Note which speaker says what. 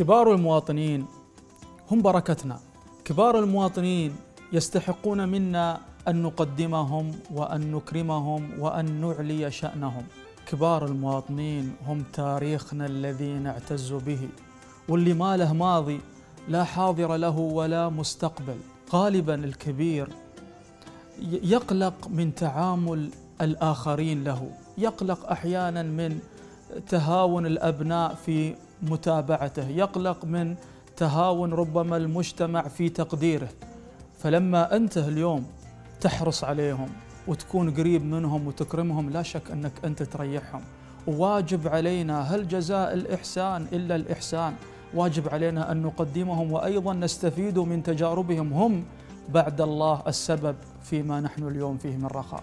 Speaker 1: كبار المواطنين هم بركتنا. كبار المواطنين يستحقون منا أن نقدمهم وأن نكرمهم وأن نعلي شأنهم. كبار المواطنين هم تاريخنا الذي نعتز به واللي ما له ماضي لا حاضر له ولا مستقبل. غالبا الكبير يقلق من تعامل الآخرين له يقلق أحيانا من تهاون الأبناء في متابعته. يقلق من تهاون ربما المجتمع في تقديره. فلما أنت اليوم تحرص عليهم وتكون قريب منهم وتكرمهم لا شك أنك أنت تريحهم. وواجب علينا هل جزاء الإحسان إلا الإحسان؟ واجب علينا أن نقدمهم وأيضا نستفيد من تجاربهم هم بعد الله السبب فيما نحن اليوم فيه من رخاء.